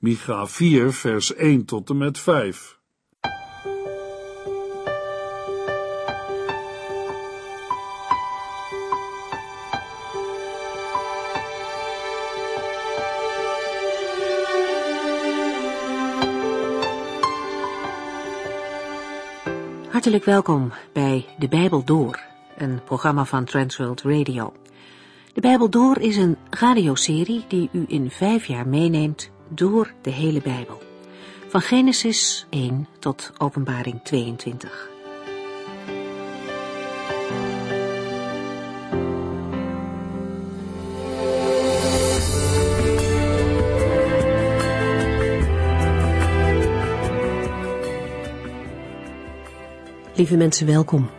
Micha 4, vers 1 tot en met 5. Hartelijk welkom bij De Bijbel Door, een programma van Transworld Radio. De Bijbel Door is een radioserie die u in vijf jaar meeneemt door de hele Bijbel. Van Genesis 1 tot Openbaring 22. Lieve mensen, welkom.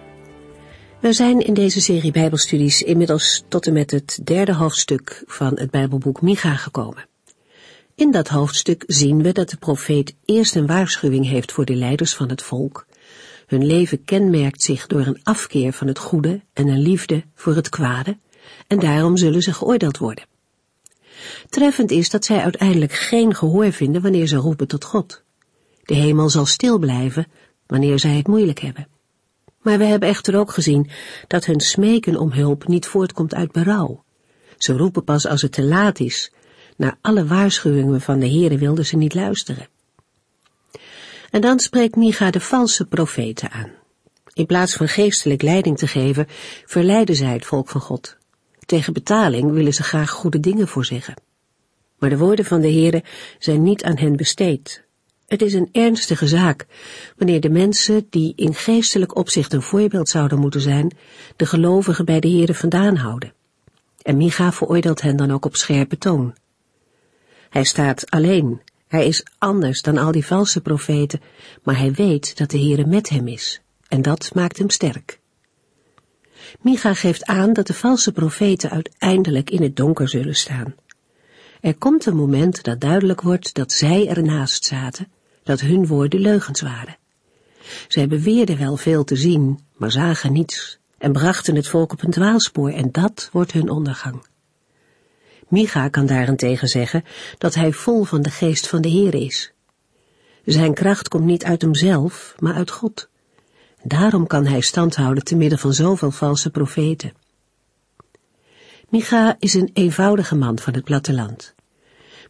We zijn in deze serie Bijbelstudies inmiddels tot en met het derde hoofdstuk van het Bijbelboek Micha gekomen. In dat hoofdstuk zien we dat de profeet eerst een waarschuwing heeft voor de leiders van het volk. Hun leven kenmerkt zich door een afkeer van het goede en een liefde voor het kwade, en daarom zullen ze geoordeeld worden. Treffend is dat zij uiteindelijk geen gehoor vinden wanneer ze roepen tot God. De hemel zal stil blijven wanneer zij het moeilijk hebben. Maar we hebben echter ook gezien dat hun smeken om hulp niet voortkomt uit berouw. Ze roepen pas als het te laat is. Naar alle waarschuwingen van de Heere wilden ze niet luisteren. En dan spreekt Micha de valse profeten aan. In plaats van geestelijk leiding te geven, verleiden zij het volk van God. Tegen betaling willen ze graag goede dingen voorzeggen. Maar de woorden van de Heere zijn niet aan hen besteed, het is een ernstige zaak wanneer de mensen die in geestelijk opzicht een voorbeeld zouden moeten zijn, de gelovigen bij de Heeren vandaan houden. En Micha veroordeelt hen dan ook op scherpe toon. Hij staat alleen, hij is anders dan al die valse profeten, maar hij weet dat de Heere met hem is, en dat maakt hem sterk. Micha geeft aan dat de valse profeten uiteindelijk in het donker zullen staan. Er komt een moment dat duidelijk wordt dat zij ernaast zaten dat hun woorden leugens waren. Zij beweerden wel veel te zien, maar zagen niets en brachten het volk op een dwaalspoor en dat wordt hun ondergang. Micha kan daarentegen zeggen dat hij vol van de geest van de Heer is. Zijn kracht komt niet uit hemzelf, maar uit God. Daarom kan hij stand houden te midden van zoveel valse profeten. Micha is een eenvoudige man van het platteland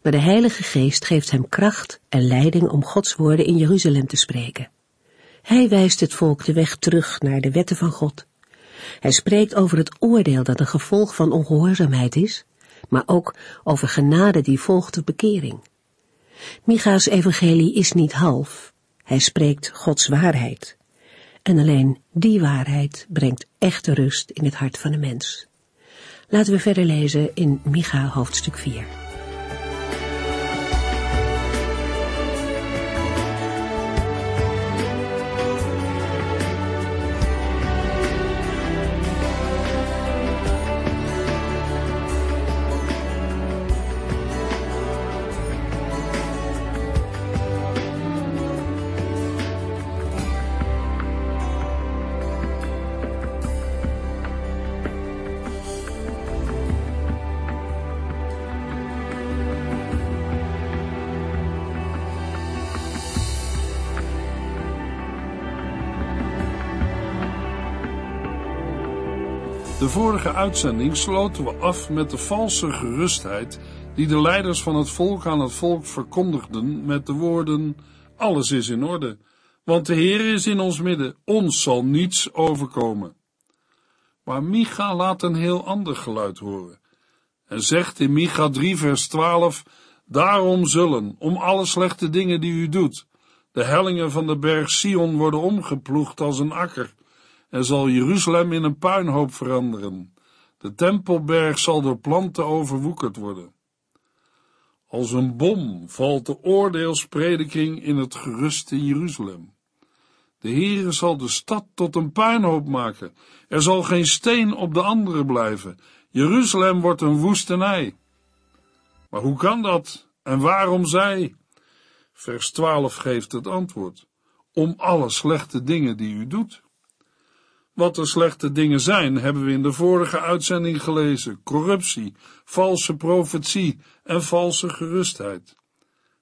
maar de Heilige Geest geeft hem kracht en leiding om Gods woorden in Jeruzalem te spreken. Hij wijst het volk de weg terug naar de wetten van God. Hij spreekt over het oordeel dat een gevolg van ongehoorzaamheid is, maar ook over genade die volgt op bekering. Micha's evangelie is niet half, hij spreekt Gods waarheid. En alleen die waarheid brengt echte rust in het hart van de mens. Laten we verder lezen in Micha hoofdstuk 4. De vorige uitzending sloten we af met de valse gerustheid die de leiders van het volk aan het volk verkondigden met de woorden: Alles is in orde, want de Heer is in ons midden, ons zal niets overkomen. Maar Micha laat een heel ander geluid horen en zegt in Micha 3 vers 12: Daarom zullen, om alle slechte dingen die u doet, de hellingen van de berg Sion worden omgeploegd als een akker en zal Jeruzalem in een puinhoop veranderen. De tempelberg zal door planten overwoekerd worden. Als een bom valt de oordeelsprediking in het geruste Jeruzalem. De Heere zal de stad tot een puinhoop maken. Er zal geen steen op de andere blijven. Jeruzalem wordt een woestenij. Maar hoe kan dat? En waarom zij? Vers 12 geeft het antwoord. Om alle slechte dingen die u doet. Wat de slechte dingen zijn, hebben we in de vorige uitzending gelezen: corruptie, valse profetie en valse gerustheid.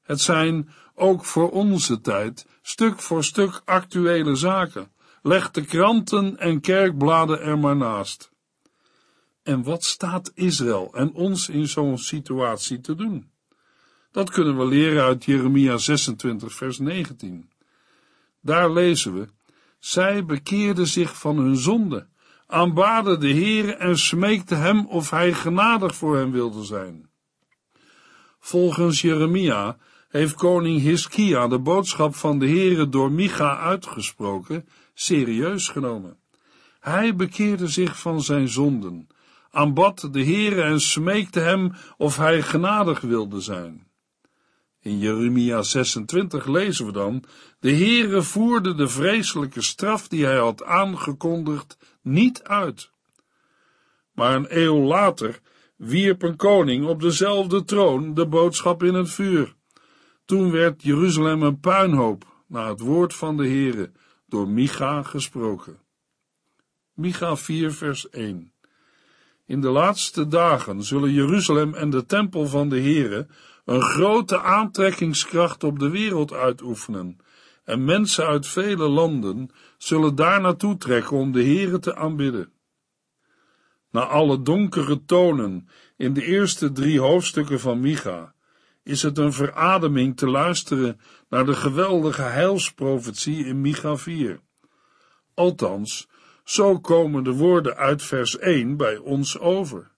Het zijn, ook voor onze tijd, stuk voor stuk actuele zaken. Leg de kranten en kerkbladen er maar naast. En wat staat Israël en ons in zo'n situatie te doen? Dat kunnen we leren uit Jeremia 26, vers 19. Daar lezen we: Zij bekeerden zich van hun zonde, aanbaden de Heere en smeekten hem of hij genadig voor hen wilde zijn. Volgens Jeremia heeft koning Hiskia de boodschap van de Heere door Micha uitgesproken serieus genomen. Hij bekeerde zich van zijn zonden, aanbad de Heere en smeekte hem of hij genadig wilde zijn. In Jeremia 26 lezen we dan, de Heere voerde de vreselijke straf die hij had aangekondigd niet uit. Maar een eeuw later wierp een koning op dezelfde troon de boodschap in het vuur. Toen werd Jeruzalem een puinhoop, na het woord van de Heere, door Micha gesproken. Micha 4 vers 1 In de laatste dagen zullen Jeruzalem en de tempel van de Heere een grote aantrekkingskracht op de wereld uitoefenen, en mensen uit vele landen zullen daar naartoe trekken om de Heere te aanbidden. Na alle donkere tonen in de eerste drie hoofdstukken van Micha, is het een verademing te luisteren naar de geweldige heilsprofetie in Micha 4. Althans, zo komen de woorden uit vers 1 bij ons over.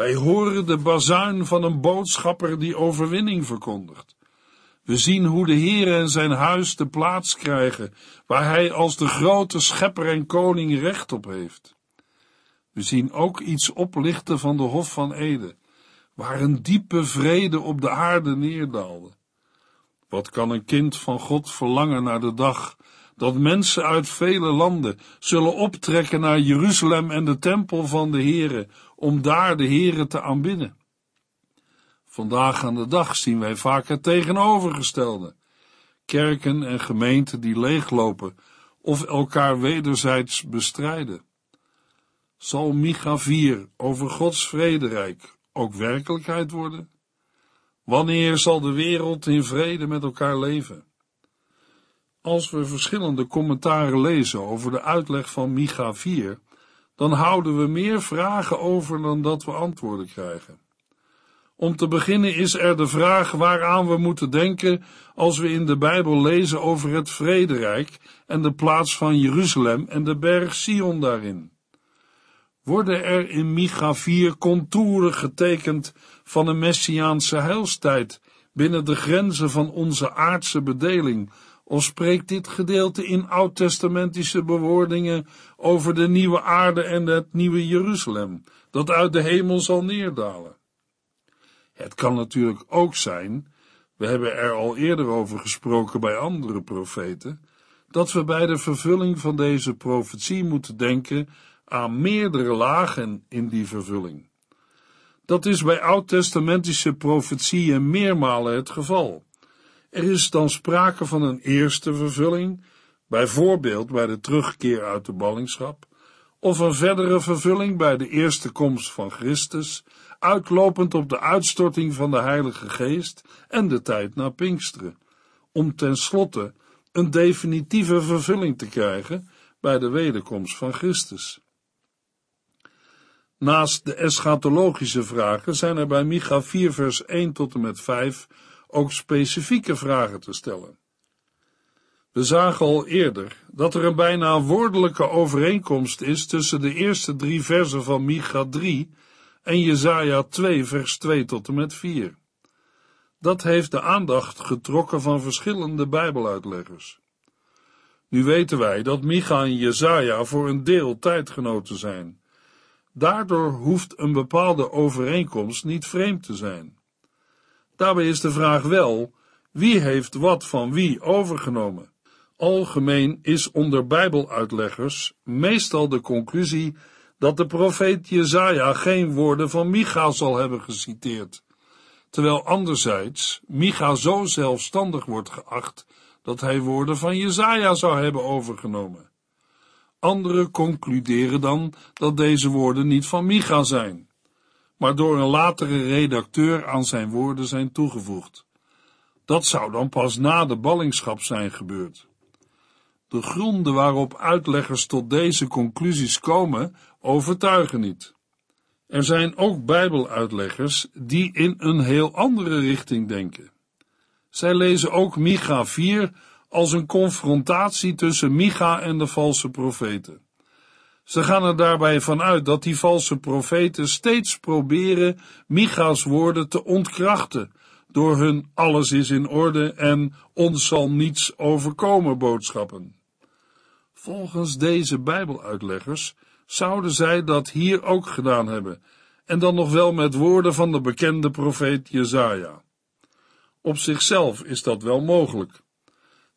Wij horen de bazuin van een boodschapper die overwinning verkondigt. We zien hoe de Heer en zijn huis de plaats krijgen waar hij als de grote schepper en koning recht op heeft. We zien ook iets oplichten van de Hof van Ede, waar een diepe vrede op de aarde neerdaalde. Wat kan een kind van God verlangen naar de dag dat mensen uit vele landen zullen optrekken naar Jeruzalem en de tempel van de Heere, om daar de Heere te aanbidden? Vandaag aan de dag zien wij vaak het tegenovergestelde. Kerken en gemeenten die leeglopen of elkaar wederzijds bestrijden. Zal Micha 4 over Gods vrederijk ook werkelijkheid worden? Wanneer zal de wereld in vrede met elkaar leven? Als we verschillende commentaren lezen over de uitleg van Micha 4, dan houden we meer vragen over dan dat we antwoorden krijgen. Om te beginnen is er de vraag waaraan we moeten denken als we in de Bijbel lezen over het vrederijk en de plaats van Jeruzalem en de berg Sion daarin. Worden er in Micha 4 contouren getekend van een messiaanse heilstijd binnen de grenzen van onze aardse bedeling, of spreekt dit gedeelte in oud-testamentische bewoordingen over de nieuwe aarde en het nieuwe Jeruzalem, dat uit de hemel zal neerdalen? Het kan natuurlijk ook zijn, we hebben er al eerder over gesproken bij andere profeten, dat we bij de vervulling van deze profetie moeten denken aan meerdere lagen in die vervulling. Dat is bij oud-testamentische profetieën meermalen het geval. Er is dan sprake van een eerste vervulling, bijvoorbeeld bij de terugkeer uit de ballingschap, of een verdere vervulling bij de eerste komst van Christus, uitlopend op de uitstorting van de Heilige Geest en de tijd na Pinksteren, om tenslotte een definitieve vervulling te krijgen bij de wederkomst van Christus. Naast de eschatologische vragen zijn er bij Micha 4 vers 1 tot en met 5 ook specifieke vragen te stellen. We zagen al eerder dat er een bijna woordelijke overeenkomst is tussen de eerste drie versen van Micha 3 en Jesaja 2 vers 2 tot en met 4. Dat heeft de aandacht getrokken van verschillende bijbeluitleggers. Nu weten wij dat Micha en Jesaja voor een deel tijdgenoten zijn Daardoor hoeft een bepaalde overeenkomst niet vreemd te zijn. Daarbij is de vraag wel, wie heeft wat van wie overgenomen? Algemeen is onder bijbeluitleggers meestal de conclusie dat de profeet Jezaja geen woorden van Micha zal hebben geciteerd, terwijl anderzijds Micha zo zelfstandig wordt geacht dat hij woorden van Jezaja zou hebben overgenomen. Anderen concluderen dan dat deze woorden niet van Micha zijn, maar door een latere redacteur aan zijn woorden zijn toegevoegd. Dat zou dan pas na de ballingschap zijn gebeurd. De gronden waarop uitleggers tot deze conclusies komen, overtuigen niet. Er zijn ook Bijbeluitleggers die in een heel andere richting denken. Zij lezen ook Micha 4 als een confrontatie tussen Micha en de valse profeten. Ze gaan er daarbij vanuit dat die valse profeten steeds proberen Micha's woorden te ontkrachten door hun alles is in orde en ons zal niets overkomen boodschappen. Volgens deze Bijbeluitleggers zouden zij dat hier ook gedaan hebben, en dan nog wel met woorden van de bekende profeet Jezaja. Op zichzelf is dat wel mogelijk.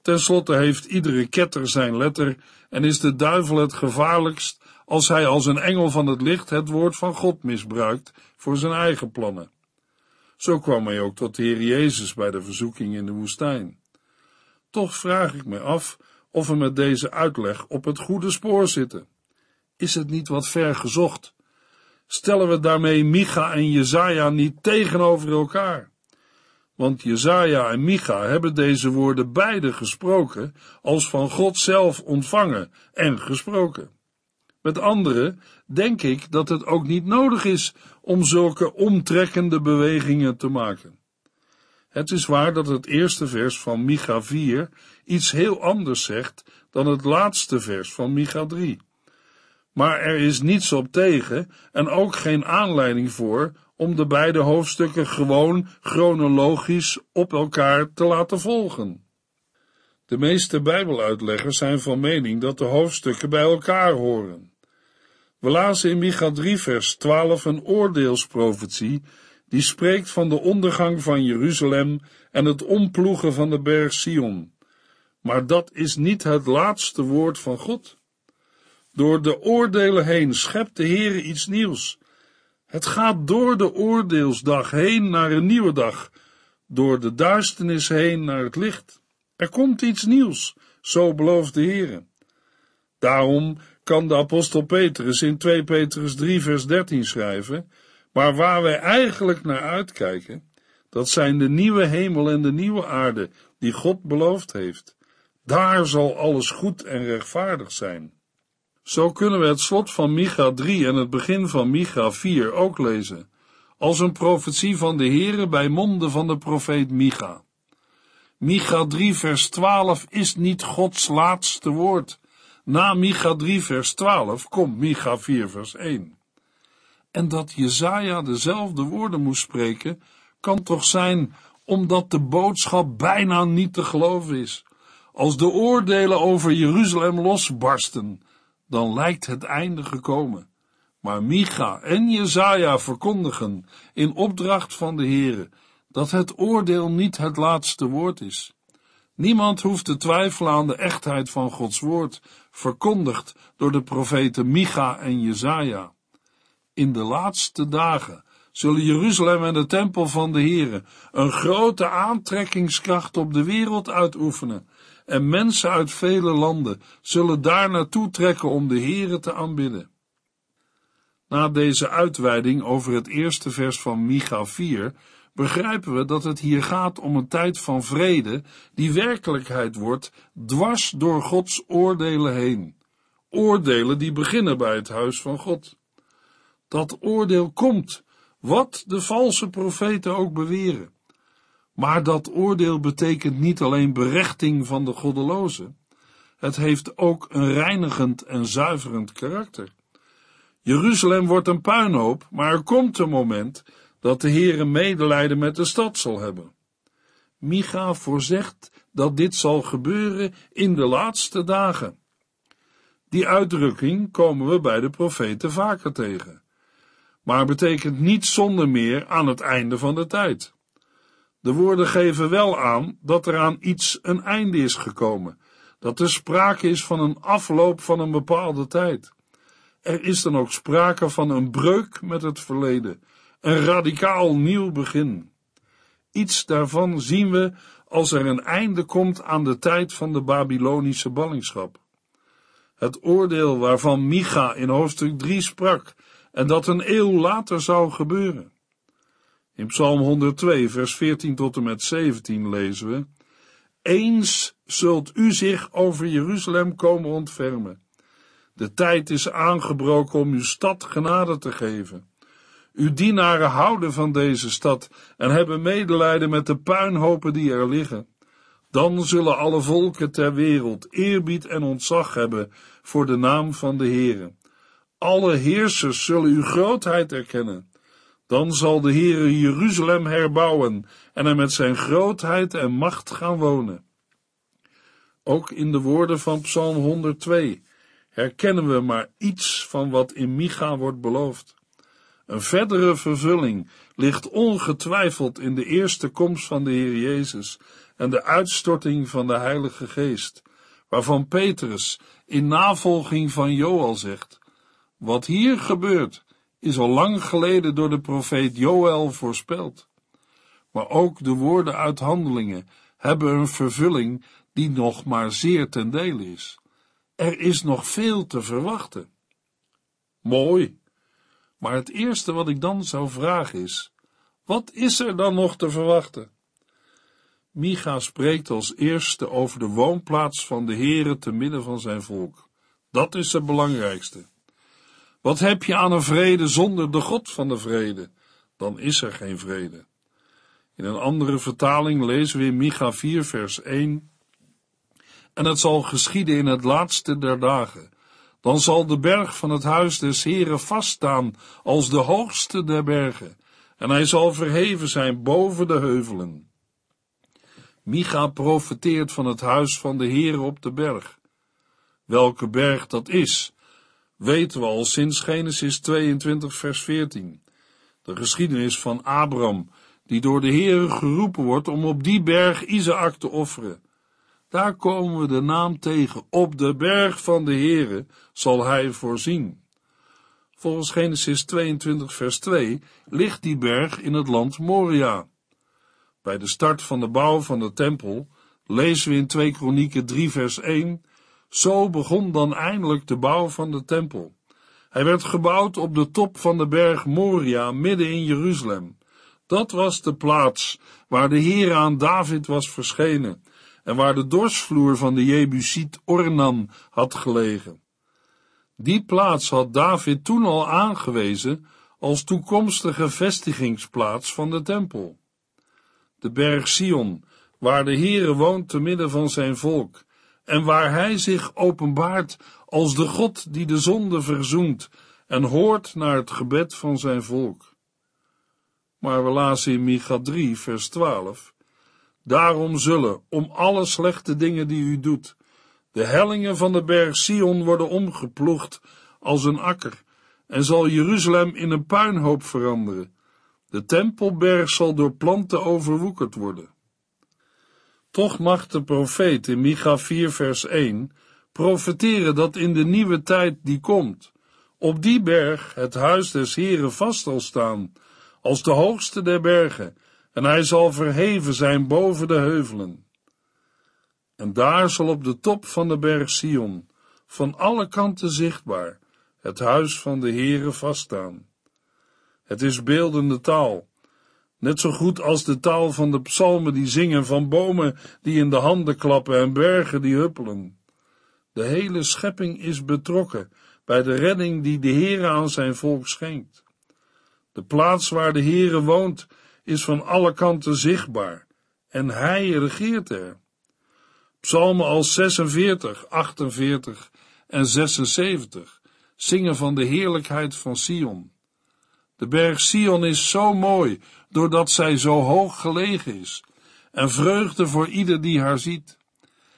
Ten slotte heeft iedere ketter zijn letter en is de duivel het gevaarlijkst als hij als een engel van het licht het woord van God misbruikt voor zijn eigen plannen. Zo kwam hij ook tot de Heer Jezus bij de verzoeking in de woestijn. Toch vraag ik me af of we met deze uitleg op het goede spoor zitten. Is het niet wat ver gezocht? Stellen we daarmee Micha en Jezaja niet tegenover elkaar? Want Jezaja en Micha hebben deze woorden beide gesproken als van God zelf ontvangen en gesproken. Met andere denk ik dat het ook niet nodig is om zulke omtrekkende bewegingen te maken. Het is waar dat het eerste vers van Micha 4 iets heel anders zegt dan het laatste vers van Micha 3. Maar er is niets op tegen en ook geen aanleiding voor om de beide hoofdstukken gewoon chronologisch op elkaar te laten volgen. De meeste Bijbeluitleggers zijn van mening dat de hoofdstukken bij elkaar horen. We lazen in Micha 3 vers 12 een oordeelsprofetie die spreekt van de ondergang van Jeruzalem en het omploegen van de berg Sion. Maar dat is niet het laatste woord van God. Door de oordelen heen schept de Heer iets nieuws. Het gaat door de oordeelsdag heen naar een nieuwe dag, door de duisternis heen naar het licht. Er komt iets nieuws, zo belooft de Heer. Daarom kan de apostel Petrus in 2 Petrus 3 vers 13 schrijven, maar waar wij eigenlijk naar uitkijken, dat zijn de nieuwe hemel en de nieuwe aarde die God beloofd heeft. Daar zal alles goed en rechtvaardig zijn. Zo kunnen we het slot van Micha 3 en het begin van Micha 4 ook lezen, als een profetie van de Heere bij monden van de profeet Micha. Micha 3 vers 12 is niet Gods laatste woord. Na Micha 3 vers 12 komt Micha 4 vers 1. En dat Jezaja dezelfde woorden moest spreken, kan toch zijn omdat de boodschap bijna niet te geloven is. Als de oordelen over Jeruzalem losbarsten, dan lijkt het einde gekomen. Maar Micha en Jezaja verkondigen in opdracht van de Heere dat het oordeel niet het laatste woord is. Niemand hoeft te twijfelen aan de echtheid van Gods woord, verkondigd door de profeten Micha en Jezaja. In de laatste dagen zullen Jeruzalem en de tempel van de Heere een grote aantrekkingskracht op de wereld uitoefenen, en mensen uit vele landen zullen daar naartoe trekken om de Heere te aanbidden. Na deze uitweiding over het eerste vers van Micha 4 begrijpen we dat het hier gaat om een tijd van vrede die werkelijkheid wordt dwars door Gods oordelen heen. Oordelen die beginnen bij het huis van God. Dat oordeel komt, wat de valse profeten ook beweren. Maar dat oordeel betekent niet alleen berechting van de goddelozen. Het heeft ook een reinigend en zuiverend karakter. Jeruzalem wordt een puinhoop, maar er komt een moment dat de Heere medelijden met de stad zal hebben. Micha voorzegt dat dit zal gebeuren in de laatste dagen. Die uitdrukking komen we bij de profeten vaker tegen, maar betekent niet zonder meer aan het einde van de tijd. De woorden geven wel aan dat er aan iets een einde is gekomen, dat er sprake is van een afloop van een bepaalde tijd. Er is dan ook sprake van een breuk met het verleden, een radicaal nieuw begin. Iets daarvan zien we als er een einde komt aan de tijd van de Babylonische ballingschap. Het oordeel waarvan Micha in hoofdstuk 3 sprak en dat een eeuw later zou gebeuren. In Psalm 102, vers 14 tot en met 17 lezen we: Eens zult u zich over Jeruzalem komen ontfermen. De tijd is aangebroken om uw stad genade te geven. Uw dienaren houden van deze stad en hebben medelijden met de puinhopen die er liggen. Dan zullen alle volken ter wereld eerbied en ontzag hebben voor de naam van de Heere. Alle heersers zullen uw grootheid erkennen. Dan zal de Heere Jeruzalem herbouwen en er met zijn grootheid en macht gaan wonen. Ook in de woorden van Psalm 102 herkennen we maar iets van wat in Micha wordt beloofd. Een verdere vervulling ligt ongetwijfeld in de eerste komst van de Heer Jezus en de uitstorting van de Heilige Geest, waarvan Petrus in navolging van Joel zegt: Wat hier gebeurt, is al lang geleden door de profeet Joel voorspeld. Maar ook de woorden uit handelingen hebben een vervulling die nog maar zeer ten dele is. Er is nog veel te verwachten. Mooi. Maar het eerste wat ik dan zou vragen is: wat is er dan nog te verwachten? Micha spreekt als eerste over de woonplaats van de Heere te midden van zijn volk. Dat is het belangrijkste. Wat heb je aan een vrede zonder de God van de vrede? Dan is er geen vrede. In een andere vertaling lezen we in Micha 4 vers 1 En het zal geschieden in het laatste der dagen. Dan zal de berg van het huis des Heren vaststaan als de hoogste der bergen, en hij zal verheven zijn boven de heuvelen. Micha profeteert van het huis van de Heere op de berg. Welke berg dat is, weten we al sinds Genesis 22 vers 14. De geschiedenis van Abraham, die door de Heere geroepen wordt om op die berg Isaac te offeren. Daar komen we de naam tegen. Op de berg van de Heere zal hij voorzien. Volgens Genesis 22 vers 2 ligt die berg in het land Moria. Bij de start van de bouw van de tempel lezen we in 2 Kronieken 3 vers 1 Zo begon dan eindelijk de bouw van de tempel. Hij werd gebouwd op de top van de berg Moria midden in Jeruzalem. Dat was de plaats waar de Heer aan David was verschenen en waar de dorsvloer van de Jebusiet Ornan had gelegen. Die plaats had David toen al aangewezen als toekomstige vestigingsplaats van de tempel de berg Sion, waar de Heere woont te midden van zijn volk, en waar hij zich openbaart als de God die de zonde verzoent en hoort naar het gebed van zijn volk. Maar we lazen in Micha 3, vers 12, Daarom zullen, om alle slechte dingen die u doet, de hellingen van de berg Sion worden omgeploegd als een akker, en zal Jeruzalem in een puinhoop veranderen, de tempelberg zal door planten overwoekerd worden. Toch mag de profeet in Micha 4 vers 1 profeteren dat in de nieuwe tijd die komt, op die berg het huis des Heren vast zal staan, als de hoogste der bergen, en hij zal verheven zijn boven de heuvelen. En daar zal op de top van de berg Sion, van alle kanten zichtbaar, het huis van de Heere vaststaan. Het is beeldende taal. Net zo goed als de taal van de psalmen die zingen van bomen die in de handen klappen en bergen die huppelen. De hele schepping is betrokken bij de redding die de Heere aan zijn volk schenkt. De plaats waar de Heere woont is van alle kanten zichtbaar en hij regeert er. Psalmen als 46, 48 en 76 zingen van de heerlijkheid van Sion. De berg Sion is zo mooi, doordat zij zo hoog gelegen is, en vreugde voor ieder die haar ziet.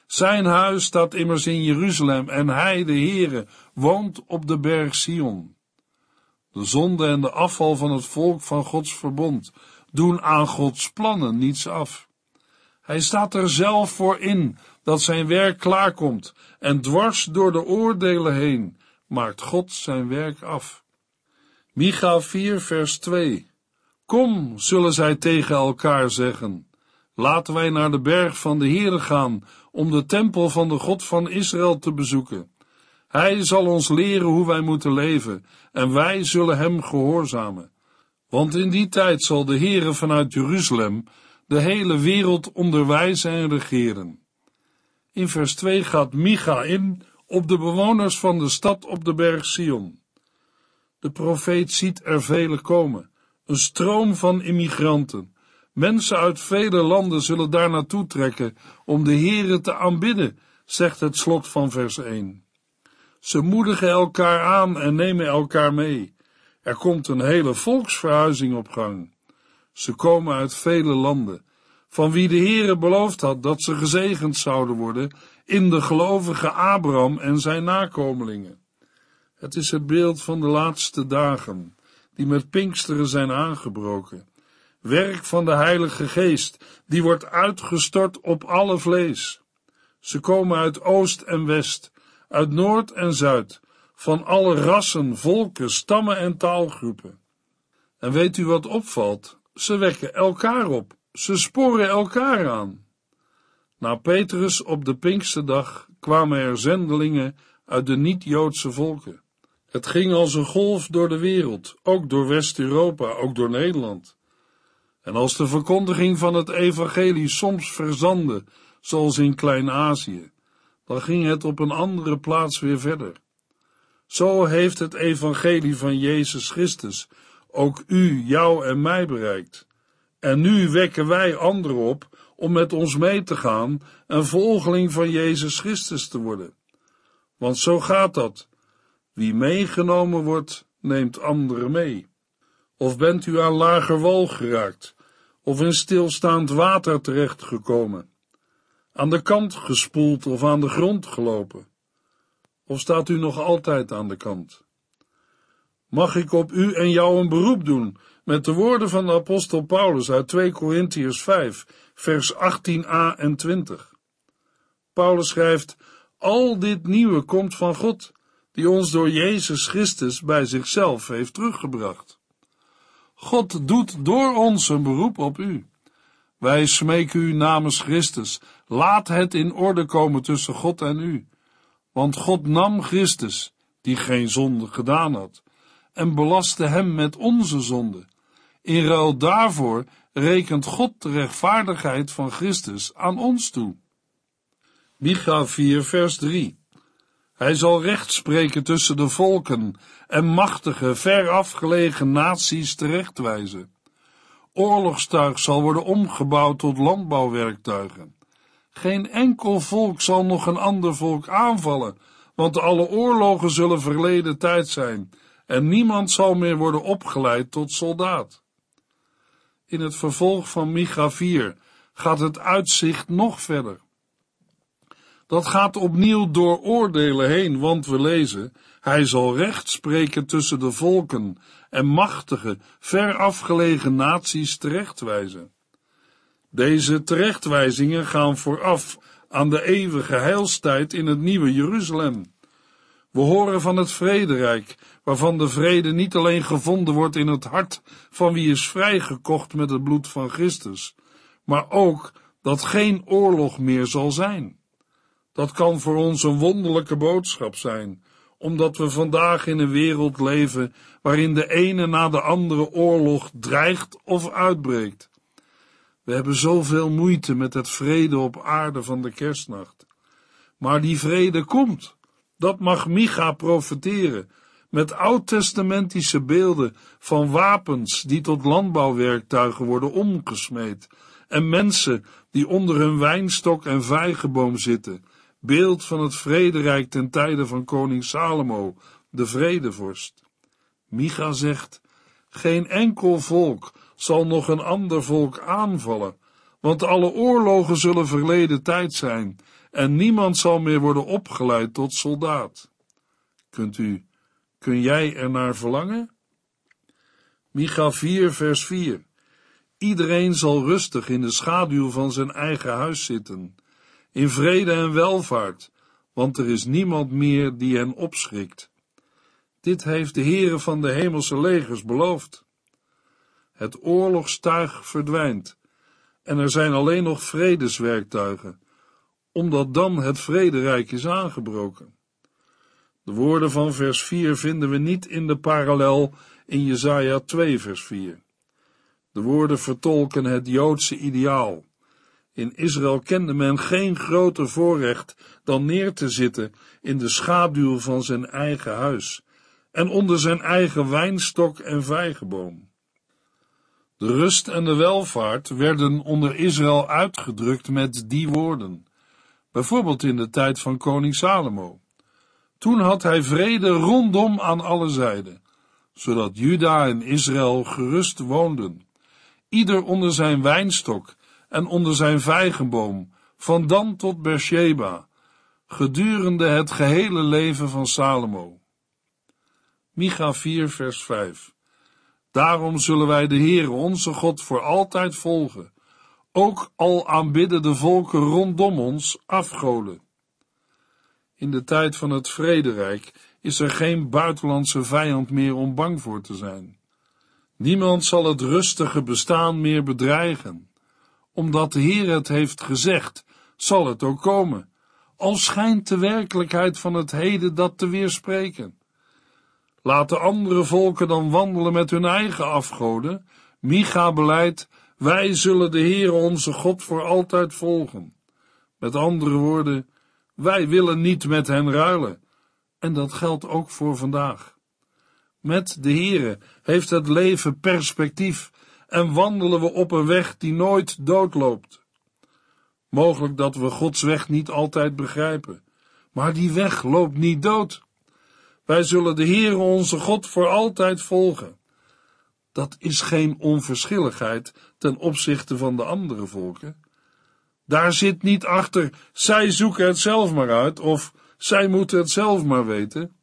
Zijn huis staat immers in Jeruzalem, en hij, de Heere, woont op de berg Sion. De zonde en de afval van het volk van Gods verbond doen aan Gods plannen niets af. Hij staat er zelf voor in dat zijn werk klaarkomt, en dwars door de oordelen heen maakt God zijn werk af. Micha 4, vers 2. Kom, zullen zij tegen elkaar zeggen. Laten wij naar de berg van de Heere gaan, om de tempel van de God van Israël te bezoeken. Hij zal ons leren hoe wij moeten leven, en wij zullen hem gehoorzamen. Want in die tijd zal de Heere vanuit Jeruzalem de hele wereld onderwijzen en regeren. In vers 2 gaat Micha in op de bewoners van de stad op de berg Sion. De profeet ziet er vele komen, een stroom van immigranten. Mensen uit vele landen zullen daar naartoe trekken om de Heere te aanbidden, zegt het slot van vers 1. Ze moedigen elkaar aan en nemen elkaar mee. Er komt een hele volksverhuizing op gang. Ze komen uit vele landen, van wie de Heere beloofd had dat ze gezegend zouden worden in de gelovige Abraham en zijn nakomelingen. Het is het beeld van de laatste dagen, die met Pinksteren zijn aangebroken. Werk van de Heilige Geest, die wordt uitgestort op alle vlees. Ze komen uit oost en west, uit noord en zuid, van alle rassen, volken, stammen en taalgroepen. En weet u wat opvalt? Ze wekken elkaar op, ze sporen elkaar aan. Na Petrus op de Pinksterdag kwamen er zendelingen uit de niet-Joodse volken. Het ging als een golf door de wereld, ook door West-Europa, ook door Nederland. En als de verkondiging van het evangelie soms verzandde, zoals in Klein-Azië, dan ging het op een andere plaats weer verder. Zo heeft het evangelie van Jezus Christus ook u, jou en mij bereikt. En nu wekken wij anderen op om met ons mee te gaan en volgeling van Jezus Christus te worden. Want zo gaat dat. Wie meegenomen wordt, neemt anderen mee. Of bent u aan lager wal geraakt, of in stilstaand water terechtgekomen, aan de kant gespoeld of aan de grond gelopen? Of staat u nog altijd aan de kant? Mag ik op u en jou een beroep doen met de woorden van de apostel Paulus uit 2 Korintiërs 5, vers 18a en 20? Paulus schrijft, al dit nieuwe komt van God, die ons door Jezus Christus bij zichzelf heeft teruggebracht. God doet door ons een beroep op u. Wij smeken u namens Christus, laat het in orde komen tussen God en u. Want God nam Christus, die geen zonde gedaan had, en belastte hem met onze zonde. In ruil daarvoor rekent God de rechtvaardigheid van Christus aan ons toe. Micha 4 vers 3 Hij zal recht spreken tussen de volken en machtige, ver afgelegen naties terechtwijzen. Oorlogstuig zal worden omgebouwd tot landbouwwerktuigen. Geen enkel volk zal nog een ander volk aanvallen, want alle oorlogen zullen verleden tijd zijn en niemand zal meer worden opgeleid tot soldaat. In het vervolg van Micha 4 gaat het uitzicht nog verder. Dat gaat opnieuw door oordelen heen, want we lezen, hij zal recht spreken tussen de volken en machtige, ver afgelegen naties terechtwijzen. Deze terechtwijzingen gaan vooraf aan de eeuwige heilstijd in het nieuwe Jeruzalem. We horen van het vrederijk, waarvan de vrede niet alleen gevonden wordt in het hart van wie is vrijgekocht met het bloed van Christus, maar ook dat geen oorlog meer zal zijn. Dat kan voor ons een wonderlijke boodschap zijn, omdat we vandaag in een wereld leven waarin de ene na de andere oorlog dreigt of uitbreekt. We hebben zoveel moeite met het vrede op aarde van de kerstnacht. Maar die vrede komt. Dat mag Micha profeteren met oud-testamentische beelden van wapens die tot landbouwwerktuigen worden omgesmeed en mensen die onder hun wijnstok en vijgenboom zitten, beeld van het vrederijk ten tijde van koning Salomo, de vredevorst. Micha zegt, geen enkel volk zal nog een ander volk aanvallen, want alle oorlogen zullen verleden tijd zijn en niemand zal meer worden opgeleid tot soldaat. Kunt u, kun jij er naar verlangen? Micha 4 vers 4 Iedereen zal rustig in de schaduw van zijn eigen huis zitten, in vrede en welvaart, want er is niemand meer die hen opschrikt. Dit heeft de Heere van de hemelse legers beloofd. Het oorlogstuig verdwijnt en er zijn alleen nog vredeswerktuigen, omdat dan het vrederijk is aangebroken. De woorden van vers 4 vinden we niet in de parallel in Jesaja 2 vers 4. De woorden vertolken het Joodse ideaal. In Israël kende men geen groter voorrecht dan neer te zitten in de schaduw van zijn eigen huis en onder zijn eigen wijnstok en vijgenboom. Rust en de welvaart werden onder Israël uitgedrukt met die woorden, bijvoorbeeld in de tijd van koning Salomo. Toen had hij vrede rondom aan alle zijden, zodat Juda en Israël gerust woonden, ieder onder zijn wijnstok en onder zijn vijgenboom, van Dan tot Beersheba, gedurende het gehele leven van Salomo. Micha 4 vers 5 Daarom zullen wij de Heere onze God voor altijd volgen, ook al aanbidden de volken rondom ons afgoden. In de tijd van het vrederijk is er geen buitenlandse vijand meer om bang voor te zijn. Niemand zal het rustige bestaan meer bedreigen. Omdat de Heer het heeft gezegd, zal het ook komen, al schijnt de werkelijkheid van het heden dat te weerspreken. Laten andere volken dan wandelen met hun eigen afgoden. Micha beleidt, wij zullen de Heer onze God voor altijd volgen. Met andere woorden, wij willen niet met hen ruilen. En dat geldt ook voor vandaag. Met de Heere heeft het leven perspectief en wandelen we op een weg die nooit doodloopt. Mogelijk dat we Gods weg niet altijd begrijpen, maar die weg loopt niet dood. Wij zullen de Heere onze God voor altijd volgen. Dat is geen onverschilligheid ten opzichte van de andere volken. Daar zit niet achter, zij zoeken het zelf maar uit, of zij moeten het zelf maar weten.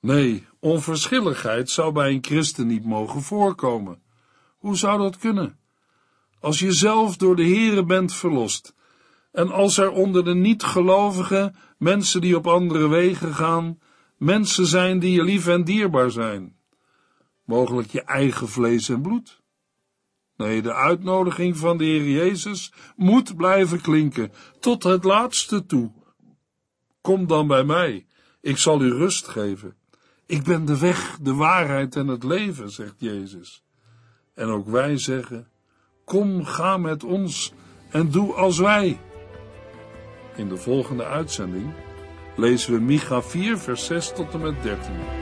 Nee, onverschilligheid zou bij een christen niet mogen voorkomen. Hoe zou dat kunnen? Als je zelf door de Heere bent verlost, en als er onder de niet-gelovigen mensen die op andere wegen gaan, mensen zijn die je lief en dierbaar zijn. Mogelijk je eigen vlees en bloed. Nee, de uitnodiging van de Heer Jezus moet blijven klinken, tot het laatste toe. Kom dan bij mij, ik zal u rust geven. Ik ben de weg, de waarheid en het leven, zegt Jezus. En ook wij zeggen, kom, ga met ons en doe als wij. In de volgende uitzending lezen we Micha 4, vers 6 tot en met 13.